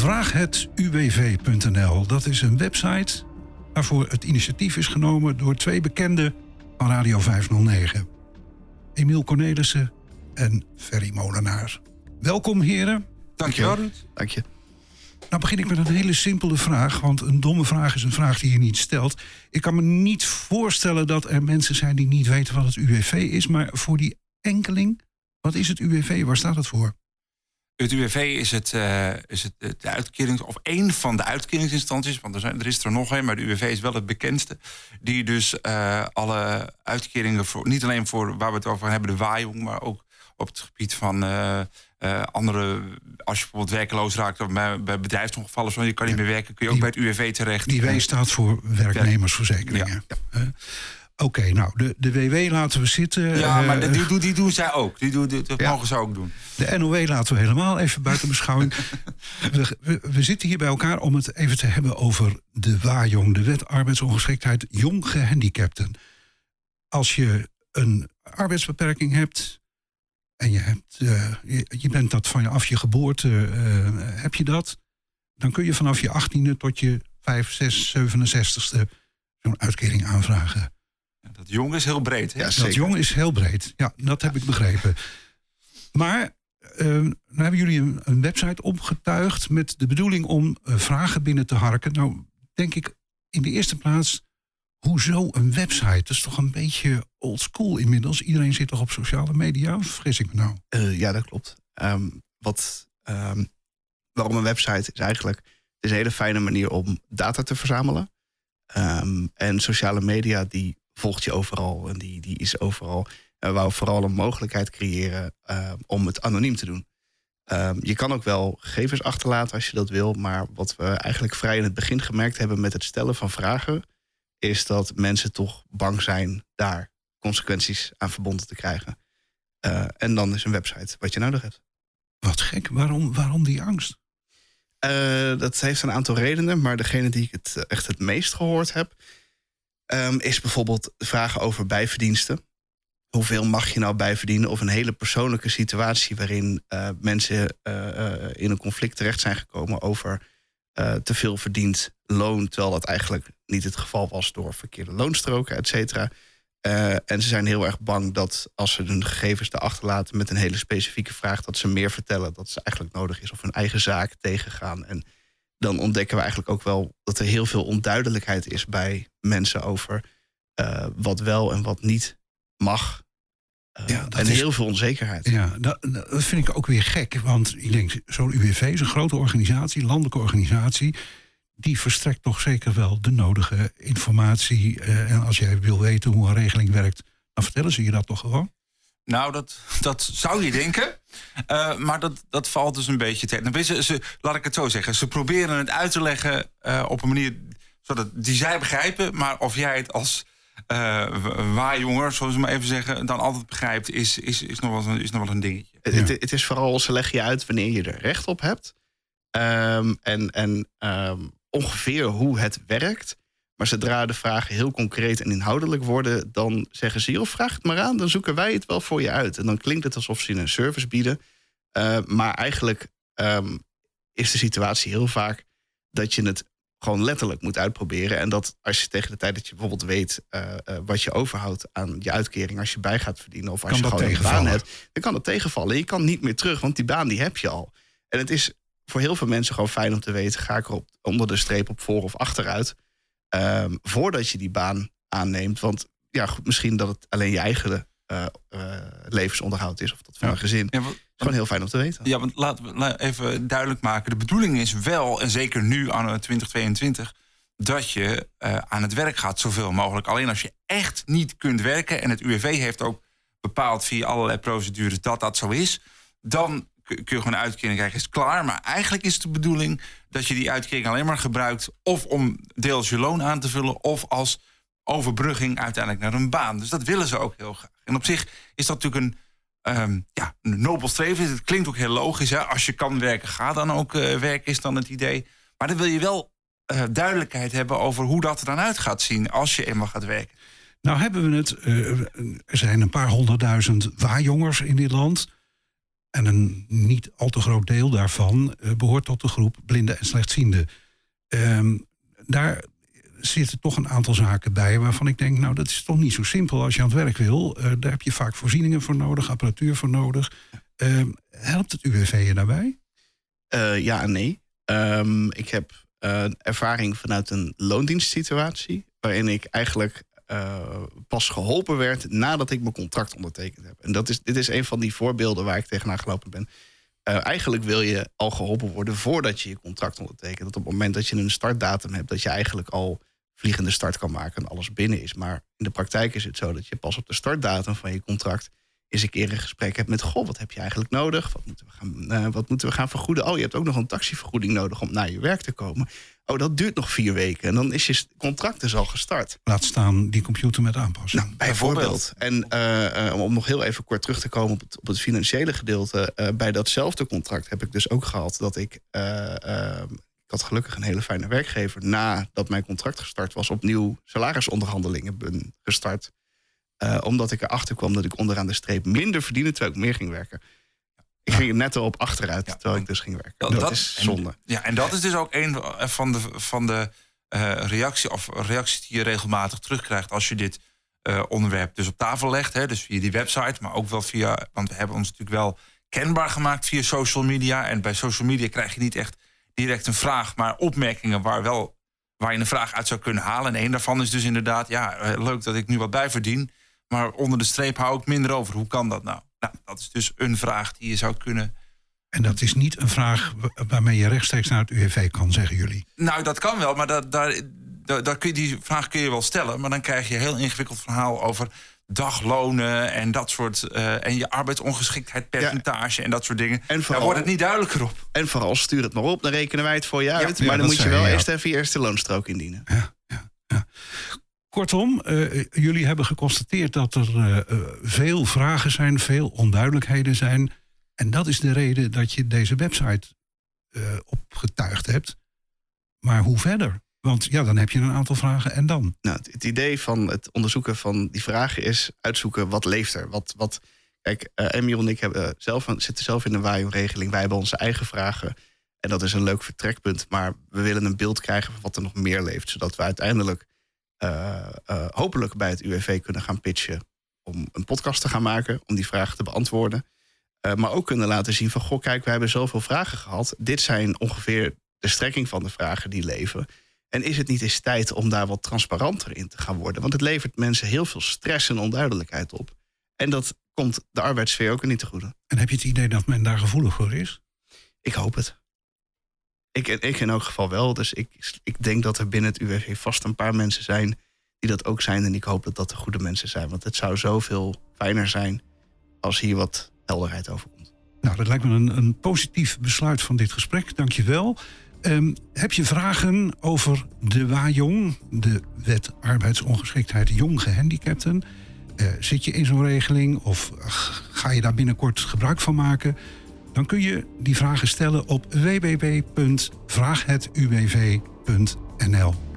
vraaghetuwv.nl. Dat is een website waarvoor het initiatief is genomen door twee bekenden van Radio 509. Emiel Cornelissen en Ferry Molenaar. Welkom heren. Dankjewel. Dank je. Nou begin ik met een hele simpele vraag, want een domme vraag is een vraag die je niet stelt. Ik kan me niet voorstellen dat er mensen zijn die niet weten wat het UWV is, maar voor die enkeling, wat is het UWV? Waar staat het voor? Het UWV is, het, uh, is het, de uitkering, of één van de uitkeringsinstanties, want er, zijn, er is er nog een, maar de UWV is wel het bekendste. Die dus uh, alle uitkeringen, voor, niet alleen voor waar we het over hebben, de waaijong, maar ook op het gebied van uh, andere, als je bijvoorbeeld werkeloos raakt of bij, bij bedrijfsongevallen, zo je kan niet meer werken, kun je ook bij het UWV terecht. Die W staat voor werknemersverzekeringen. Ja. Oké, nou, de, de WW laten we zitten. Ja, maar die, die, die doen zij ook. Die, doen, dat mogen ze ook doen. De NOW laten we helemaal even buiten beschouwing. we, we, we, zitten hier bij elkaar om het even te hebben over de WAJONG, de Wet Arbeidsongeschiktheid Jong Gehandicapten. Als je een arbeidsbeperking hebt en je, hebt, uh, je, je, bent dat van je af je geboorte, uh, heb je dat, dan kun je vanaf je 18e tot je 5, 6, 67ste zo'n uitkering aanvragen. Jong is heel breed. Hè? Ja, dat jong is heel breed. Ja, dat heb ik begrepen. Maar uh, nou hebben jullie een, een, website opgetuigd met de bedoeling om uh, vragen binnen te harken. Nou, denk ik in de eerste plaats, hoezo een website? Dat is toch een beetje old school inmiddels. Iedereen zit toch op sociale media? Of vergis ik me nou? Uh, ja, dat klopt. Um, wat, um, waarom een website is eigenlijk het is een hele fijne manier om data te verzamelen. Um, en sociale media die volgt je overal en die, die is overal. En wou vooral een mogelijkheid creëren uh, om het anoniem te doen. Uh, je kan ook wel gegevens achterlaten als je dat wil. Maar wat we eigenlijk vrij in het begin gemerkt hebben met het stellen van vragen, is dat mensen toch bang zijn daar consequenties aan verbonden te krijgen. Uh, en dan is een website wat je nodig hebt. Wat gek, waarom, waarom die angst? dat heeft een aantal redenen, maar degene die ik het echt het meest gehoord heb, Um, is bijvoorbeeld vragen over bijverdiensten. Hoeveel mag je nou bijverdienen? Of een hele persoonlijke situatie waarin uh, mensen uh, uh, in een conflict terecht zijn gekomen over te veel verdiend loon, terwijl dat eigenlijk niet het geval was door verkeerde loonstroken, et cetera. en ze zijn heel erg bang dat als ze hun gegevens erachter laten met een hele specifieke vraag, dat ze meer vertellen dat ze eigenlijk nodig is of hun eigen zaak tegengaan. En dan ontdekken we eigenlijk ook wel dat er heel veel onduidelijkheid is bij mensen over uh, wat wel en wat niet mag. Uh, ja, en is, heel veel onzekerheid. Ja, dat, dat, vind ik ook weer gek. Want ik denk, zo'n UWV is een grote organisatie, landelijke organisatie. Die verstrekt toch zeker wel de nodige informatie. Uh, en als jij wil weten hoe een regeling werkt, dan vertellen ze je dat toch gewoon? Nou, dat, dat zou je denken. Uh, maar dat, dat valt dus een beetje tegen. Ze, ze, laat ik het zo zeggen. Ze proberen het uit te leggen uh, op een manier zodat die zij begrijpen. Maar of jij het als uh, waarjonger, zoals we maar even zeggen, dan altijd begrijpt, is, is, is, nog, wel een, is nog wel een dingetje. Ja. Het, het, is vooral, ze leggen je uit wanneer je er recht op hebt. Um, en en um, ongeveer hoe het werkt. Maar zodra de vragen heel concreet en inhoudelijk worden, dan zeggen ze: joh, vraag het maar aan, dan zoeken wij het wel voor je uit. En dan klinkt het alsof ze een service bieden. Uh, maar eigenlijk um, is de situatie heel vaak dat je het gewoon letterlijk moet uitproberen. En dat als je tegen de tijd dat je bijvoorbeeld weet uh, uh, wat je overhoudt aan je uitkering, als je bij gaat verdienen of als kan je gewoon een baan hebt, dan kan dat tegenvallen. Je kan niet meer terug, want die baan die heb je al. En het is voor heel veel mensen gewoon fijn om te weten: ga ik er op, onder de streep op voor of achteruit? Um, voordat je die baan aanneemt. Want ja, goed, misschien dat het alleen je eigen uh, uh, levensonderhoud is of dat van ja. een gezin. Ja, gewoon heel fijn om te weten. Ja, want laten we even duidelijk maken. De bedoeling is wel, en zeker nu aan 2022, dat je uh, aan het werk gaat zoveel mogelijk. Alleen als je echt niet kunt werken, en het UWV heeft ook bepaald via allerlei procedures dat dat zo is, dan kun je gewoon een uitkering krijgen, is klaar. Maar eigenlijk is de bedoeling dat je die uitkering alleen maar gebruikt... of om deels je loon aan te vullen... of als overbrugging uiteindelijk naar een baan. Dus dat willen ze ook heel graag. En op zich is dat natuurlijk een, um, ja, een nobel streven. Het klinkt ook heel logisch. Hè? Als je kan werken, ga dan ook uh, werken, is dan het idee. Maar dan wil je wel uh, duidelijkheid hebben over hoe dat er dan uit gaat zien... als je eenmaal gaat werken. Nou hebben we het, uh, er zijn een paar honderdduizend waarjongers in dit land... En een niet al te groot deel daarvan eh, behoort tot de groep blinden en slechtzienden. Ehm, daar zitten toch een aantal zaken bij waarvan ik denk, nou dat is toch niet zo simpel als je aan het werk wil. Uh, daar heb je vaak voorzieningen voor nodig, apparatuur voor nodig. Uh, helpt het UWV je daarbij? Uh, ja en nee. Um, ik heb ervaring vanuit een loondienstsituatie, waarin ik eigenlijk pas geholpen werd nadat ik mijn contract ondertekend heb. En dat is, dit is een van die voorbeelden waar ik tegenaan gelopen ben. eigenlijk wil je al geholpen worden voordat je je contract ondertekent. Dat op het moment dat je een startdatum hebt, dat je eigenlijk al vliegende start kan maken en alles binnen is. Maar in de praktijk is het zo dat je pas op de startdatum van je contract eens een keer een gesprek hebt met: Goh, wat heb je eigenlijk nodig? Wat moeten, we gaan, uh, wat moeten we gaan vergoeden? Oh, je hebt ook nog een taxivergoeding nodig om naar je werk te komen. Oh, dat duurt nog vier weken en dan is je contract dus al gestart. Laat staan die computer met aanpassen. Nou, bijvoorbeeld. En uh, uh, om nog heel even kort terug te komen op het, op het financiële gedeelte. bij datzelfde contract heb ik dus ook gehad dat ik ik had gelukkig een hele fijne werkgever. Nadat mijn contract gestart was, opnieuw salarisonderhandelingen ben gestart. Uh, omdat ik erachter kwam dat ik onderaan de streep minder verdiende terwijl ik meer ging werken. Ik ging net op achteruit terwijl ik dus ging werken. Dat, is zonde. En, ja, en dat is dus ook een van de, van de uh, reactie, of reacties die je regelmatig terugkrijgt als je dit uh, onderwerp dus op tafel legt. Hè, dus via die website, maar ook wel via. Want we hebben ons natuurlijk wel kenbaar gemaakt via social media. En bij social media krijg je niet echt direct een vraag, maar opmerkingen waar, wel, waar je een vraag uit zou kunnen halen. En een daarvan is dus inderdaad, ja, eh, leuk dat ik nu wat bijverdien. Maar onder de streep hou ik minder over. Hoe kan dat nou? Nou, dat is dus een vraag die je zou kunnen. En dat is niet een vraag waarmee je rechtstreeks naar het UWV kan, zeggen jullie? Nou, dat kan wel, maar dat, daar, daar, kun je, die vraag kun je wel stellen. Maar dan krijg je een heel ingewikkeld verhaal over daglonen en dat soort. Uh, en je arbeidsongeschiktheidpercentage en dat soort dingen. En vooral, Daar wordt het niet duidelijker op. En vooral stuur het maar op, dan rekenen wij het voor je uit. maar dan moet je wel eerst even je eerste loonstrook indienen. Ja, ja, Kortom, uh, jullie hebben geconstateerd dat er uh, veel vragen zijn, veel onduidelijkheden zijn. En dat is de reden dat je deze website opgetuigd hebt. Maar hoe verder? Want ja, dan heb je een aantal vragen en dan? Nou, het, idee van het onderzoeken van die vragen is uitzoeken wat leeft er. Wat, wat, kijk, uh, Emiel en ik hebben zelf, zitten zelf in een WAIO-regeling. Wij hebben onze eigen vragen. En dat is een leuk vertrekpunt. Maar we willen een beeld krijgen van wat er nog meer leeft. Zodat we uiteindelijk uh, uh, hopelijk bij het UWV kunnen gaan pitchen. Om een podcast te gaan maken, om die vragen te beantwoorden. maar ook kunnen laten zien van, goh, kijk, we hebben zoveel vragen gehad. Dit zijn ongeveer de strekking van de vragen die leven. En is het niet eens tijd om daar wat transparanter in te gaan worden? Want het levert mensen heel veel stress en onduidelijkheid op. En dat komt de arbeidssfeer ook niet te goede. En heb je het idee dat men daar gevoelig voor is? Ik hoop het. Ik, ik in elk geval wel. Dus ik, ik denk dat er binnen het UWV vast een paar mensen zijn die dat ook zijn. En ik hoop dat dat de goede mensen zijn. Want het zou zoveel fijner zijn als hier wat helderheid over komt. Nou, dat lijkt me een, een positief besluit van dit gesprek. Dank je wel. Um, heb je vragen over de WAJONG, de wet arbeidsongeschiktheid jong gehandicapten? Uh, zit je in zo'n regeling of ga je daar binnenkort gebruik van maken? Dan kun je die vragen stellen op www.vraaghetuwv.nl.